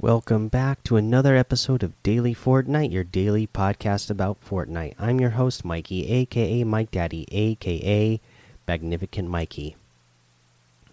Welcome back to another episode of Daily Fortnite, your daily podcast about Fortnite. I'm your host, Mikey, aka Mike Daddy, aka Magnificent Mikey.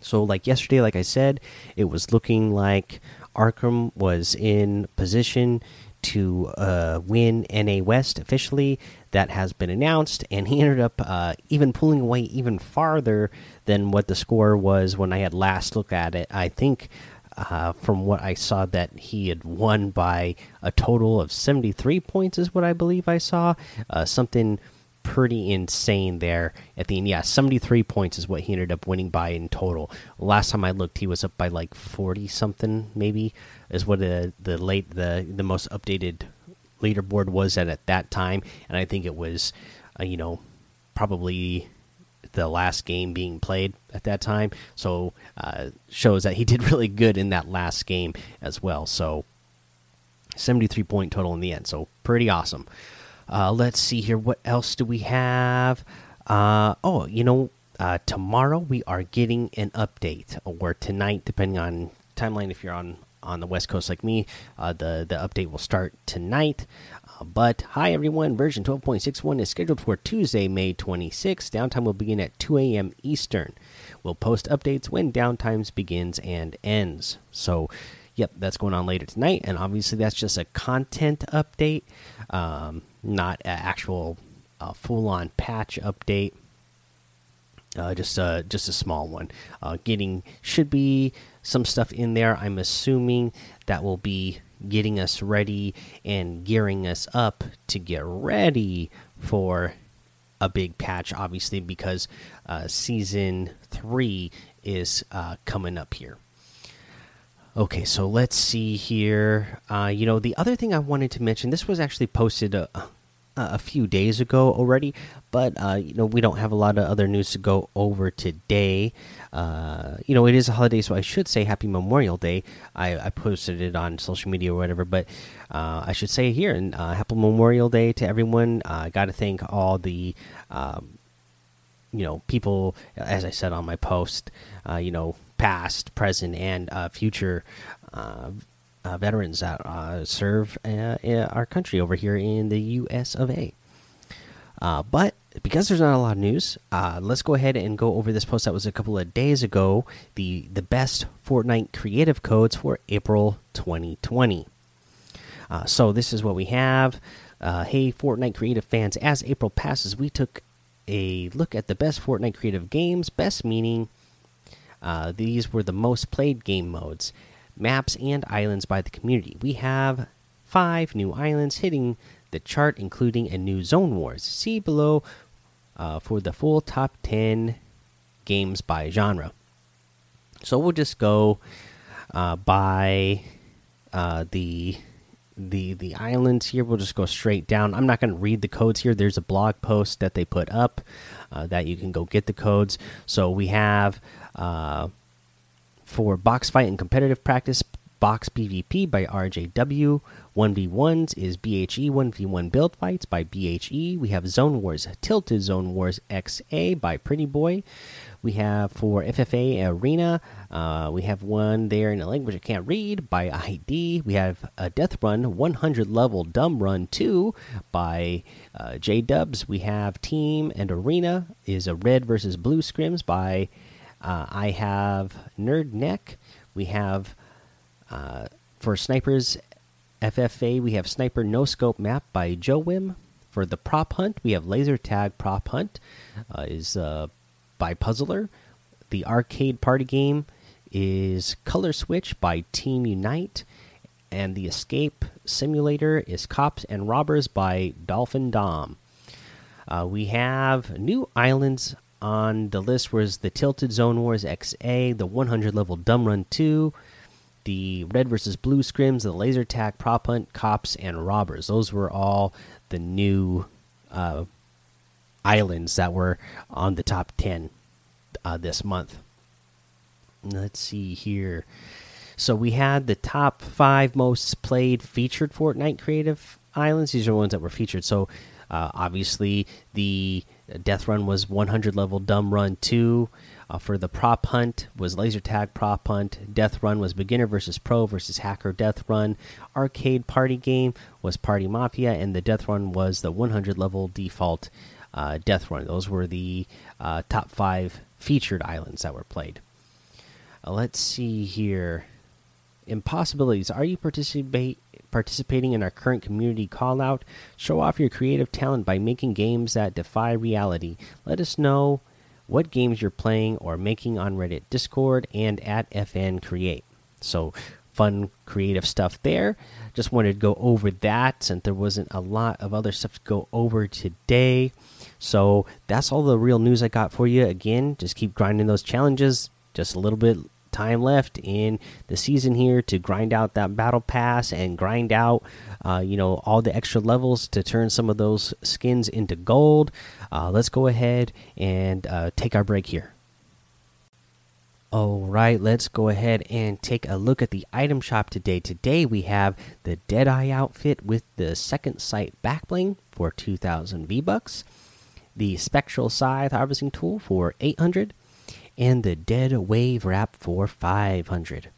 So, like yesterday, like I said, it was looking like Arkham was in position to uh, win NA West officially. That has been announced, and he ended up uh, even pulling away even farther than what the score was when I had last looked at it. I think uh, from what I saw, that he had won by a total of 73 points, is what I believe I saw. Uh, something pretty insane there at the end. Yeah, 73 points is what he ended up winning by in total. Last time I looked, he was up by like 40 something, maybe, is what the, the late the the most updated leaderboard was at at that time. And I think it was, uh, you know, probably the last game being played at that time. So uh, shows that he did really good in that last game as well. So 73 point total in the end. So pretty awesome. Uh, let's see here. What else do we have? Uh, oh, you know, uh, tomorrow we are getting an update, or tonight, depending on timeline. If you're on on the West Coast like me, uh, the the update will start tonight. But hi everyone, version 12.61 is scheduled for Tuesday, May 26th. Downtime will begin at 2 a.m. Eastern. We'll post updates when downtimes begins and ends. So, yep, that's going on later tonight. And obviously, that's just a content update, um, not an actual uh, full-on patch update. Uh, just uh, just a small one. Uh, getting should be some stuff in there. I'm assuming that will be getting us ready and gearing us up to get ready for a big patch, obviously, because uh, season three is uh, coming up here. Okay, so let's see here. Uh, you know, the other thing I wanted to mention this was actually posted a, a few days ago already, but uh, you know we don't have a lot of other news to go over today. Uh, you know, it is a holiday, so I should say Happy Memorial Day. I, I posted it on social media or whatever, but uh, I should say here and uh, Happy Memorial Day to everyone. I got to thank all the. Um, you know, people, as I said on my post, uh, you know, past, present, and uh, future uh, veterans that serve our country over here in the U.S. of A. but because there's not a lot of news, uh, let's go ahead and go over this post that was a couple of days ago. The the best Fortnite creative codes for April 2020. Uh, so this is what we have. Uh, hey, Fortnite creative fans! As April passes, we took a look at the best Fortnite creative games. Best meaning uh, these were the most played game modes, maps, and islands by the community. We have five new islands hitting the chart, including a new Zone Wars. See below uh, for the full top 10 games by genre. So we'll just go uh, by uh, the the the islands here. We'll just go straight down. I'm not going to read the codes here. There's a blog post that they put up uh, that you can go get the codes. So we have uh, for box fight and competitive practice. Box PvP by RJW. 1v1s is BHE 1v1 build fights by BHE. We have Zone Wars Tilted Zone Wars XA by Pretty Boy. We have for FFA Arena, uh, we have one there in a language I can't read by ID. We have a Death Run 100 level Dumb Run 2 by uh, J Dubs. We have Team and Arena is a red versus blue scrims by uh, I have Nerd Neck. We have uh, for snipers FFA, we have Sniper No Scope Map by Joe Wim. For the prop hunt, we have Laser Tag Prop Hunt, uh, is uh, by Puzzler. The arcade party game is Color Switch by Team Unite. And the escape simulator is Cops and Robbers by Dolphin Dom. Uh, we have new islands on the list was the Tilted Zone Wars XA, the 100 level Dumb Run 2, the red versus blue scrims, the laser tag, prop hunt, cops, and robbers. Those were all the new uh, islands that were on the top 10 uh, this month. Let's see here. So we had the top five most played featured Fortnite creative islands. These are the ones that were featured. So Uh, obviously, the death run was 100 level dumb run 2. Uh, for the prop hunt was laser tag prop hunt. Death run was beginner versus pro versus hacker death run. Arcade party game was party mafia, and the death run was the 100 level default uh, death run. Those were the uh, top five featured islands that were played. Uh, let's see here. Impossibilities. Are you participate participating in our current community call out? Show off your creative talent by making games that defy reality. Let us know what games you're playing or making on Reddit, Discord, and at FN Create. So, fun, creative stuff there. Just wanted to go over that since there wasn't a lot of other stuff to go over today. So, that's all the real news I got for you. Again, just keep grinding those challenges. Just a little bit time left in the season here to grind out that battle pass and grind out uh, you know all the extra levels to turn some of those skins into gold. Uh, let's go ahead and uh, take our break here. All right let's go ahead and take a look at the item shop today. Today we have the deadeye outfit with the second sight backbling for 2000 v bucks the spectral scythe harvesting tool for 800 and the Dead Wave wrap for 500.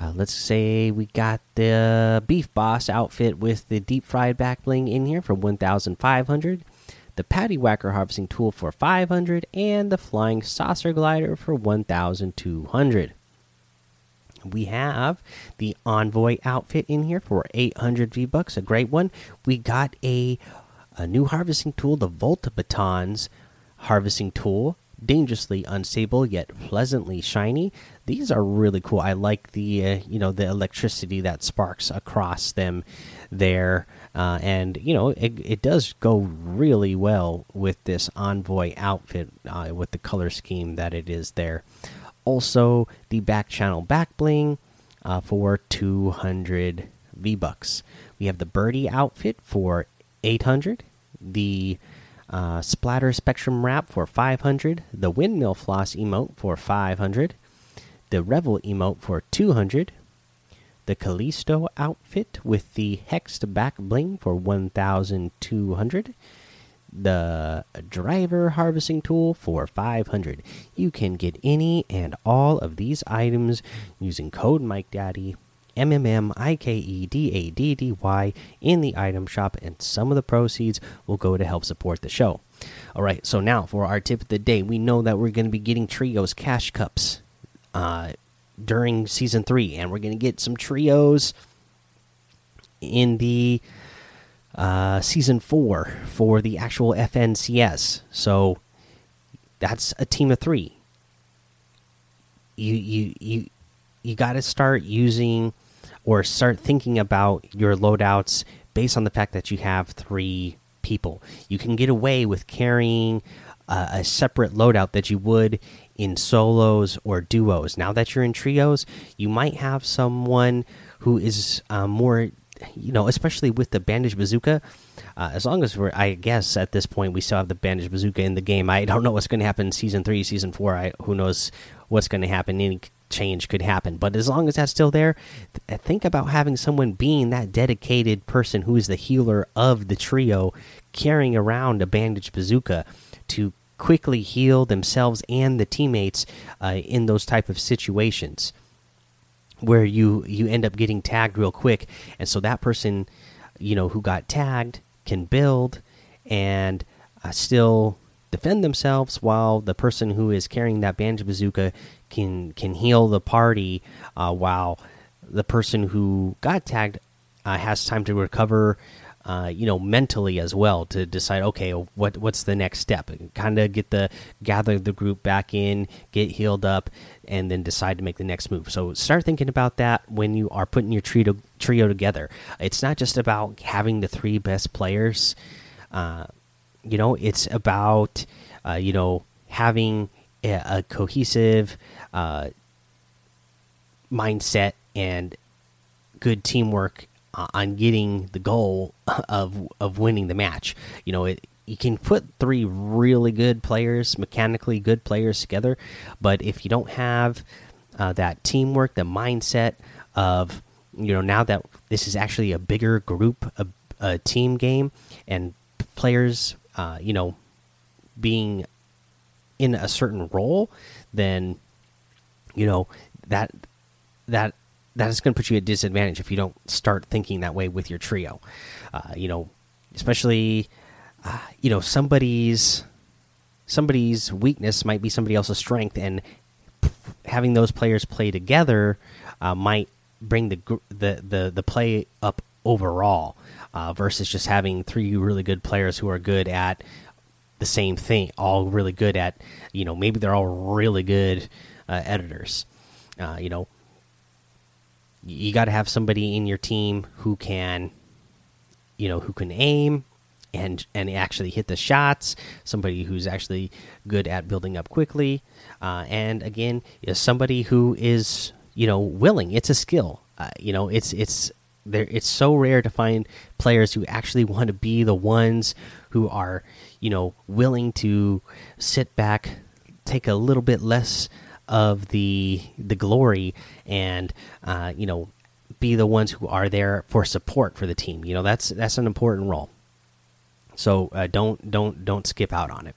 Uh, let's say we got the Beef Boss outfit with the deep fried back bling in here for 1,500, the Patty Whacker harvesting tool for 500, and the Flying Saucer glider for 1,200. We have the Envoy outfit in here for 800 V bucks, a great one. We got a a new harvesting tool, the Volta Batons harvesting tool dangerously unstable yet pleasantly shiny. These are really cool. I like the uh, you know the electricity that sparks across them there, uh, and you know it, it does go really well with this envoy outfit uh, with the color scheme that it is there. Also, the back channel back bling uh, for 200 V bucks. We have the birdie outfit for 800. The uh, Splatter Spectrum Wrap for 500, the Windmill Floss emote for 500, the Revel emote for 200, the Callisto outfit with the Hexed Back Bling for 1200, the Driver Harvesting Tool for 500. You can get any and all of these items using code MikeDaddy M M M I K E D A D D Y in the item shop, and some of the proceeds will go to help support the show. All right, so now for our tip of the day, we know that we're going to be getting trios cash cups uh, during season three, and we're going to get some trios in the uh, season four for the actual FNCS. So that's a team of three. You you you you got to start using or start thinking about your loadouts based on the fact that you have three people. You can get away with carrying uh, a separate loadout that you would in solos or duos. Now that you're in trios, you might have someone who is uh, more, you know, especially with the bandage bazooka. Uh, as long as we're, I guess at this point we still have the bandage bazooka in the game. I don't know what's going to happen in season three, season four. I who knows what's going to happen. Change could happen. But as long as that's still there, th think about having someone being that dedicated person who is the healer of the trio, carrying around a bandaged bazooka to quickly heal themselves and the teammates uh, in those type of situations where you you end up getting tagged real quick and so that person you know who got tagged can build and uh, still defend themselves while the person who is carrying that bandage bazooka can can heal the party uh, while the person who got tagged uh, has time to recover uh, you know mentally as well to decide okay what what's the next step? Kind of get the gather the group back in get healed up and then decide to make the next move. So start thinking about that when you are putting your trio trio together. It's not just about having the three best players uh, you know it's about uh, you know having a, cohesive uh, mindset and good teamwork on getting the goal of of winning the match. You know, it, you can put three really good players, mechanically good players together, but if you don't have uh, that teamwork, the mindset of you know now that this is actually a bigger group, a, a team game, and players, uh, you know, being in a certain role, then you know that that that is going to put you at disadvantage if you don't start thinking that way with your trio. Uh, you know, especially uh, you know somebody's somebody's weakness might be somebody else's strength, and having those players play together uh, might bring the the the the play up overall uh, versus just having three really good players who are good at the same thing, all really good at you know maybe they're all really good uh, editors. Uh, you know, you got to have somebody in your team who can, you know, who can aim and and actually hit the shots. Somebody who's actually good at building up quickly, uh, and again, is somebody who is you know willing. It's a skill. Uh, you know, it's it's there. It's so rare to find players who actually want to be the ones who are you know willing to sit back, take a little bit less of the the glory and uh, you know be the ones who are there for support for the team. You know that's that's an important role. So uh, don't don't don't skip out on it.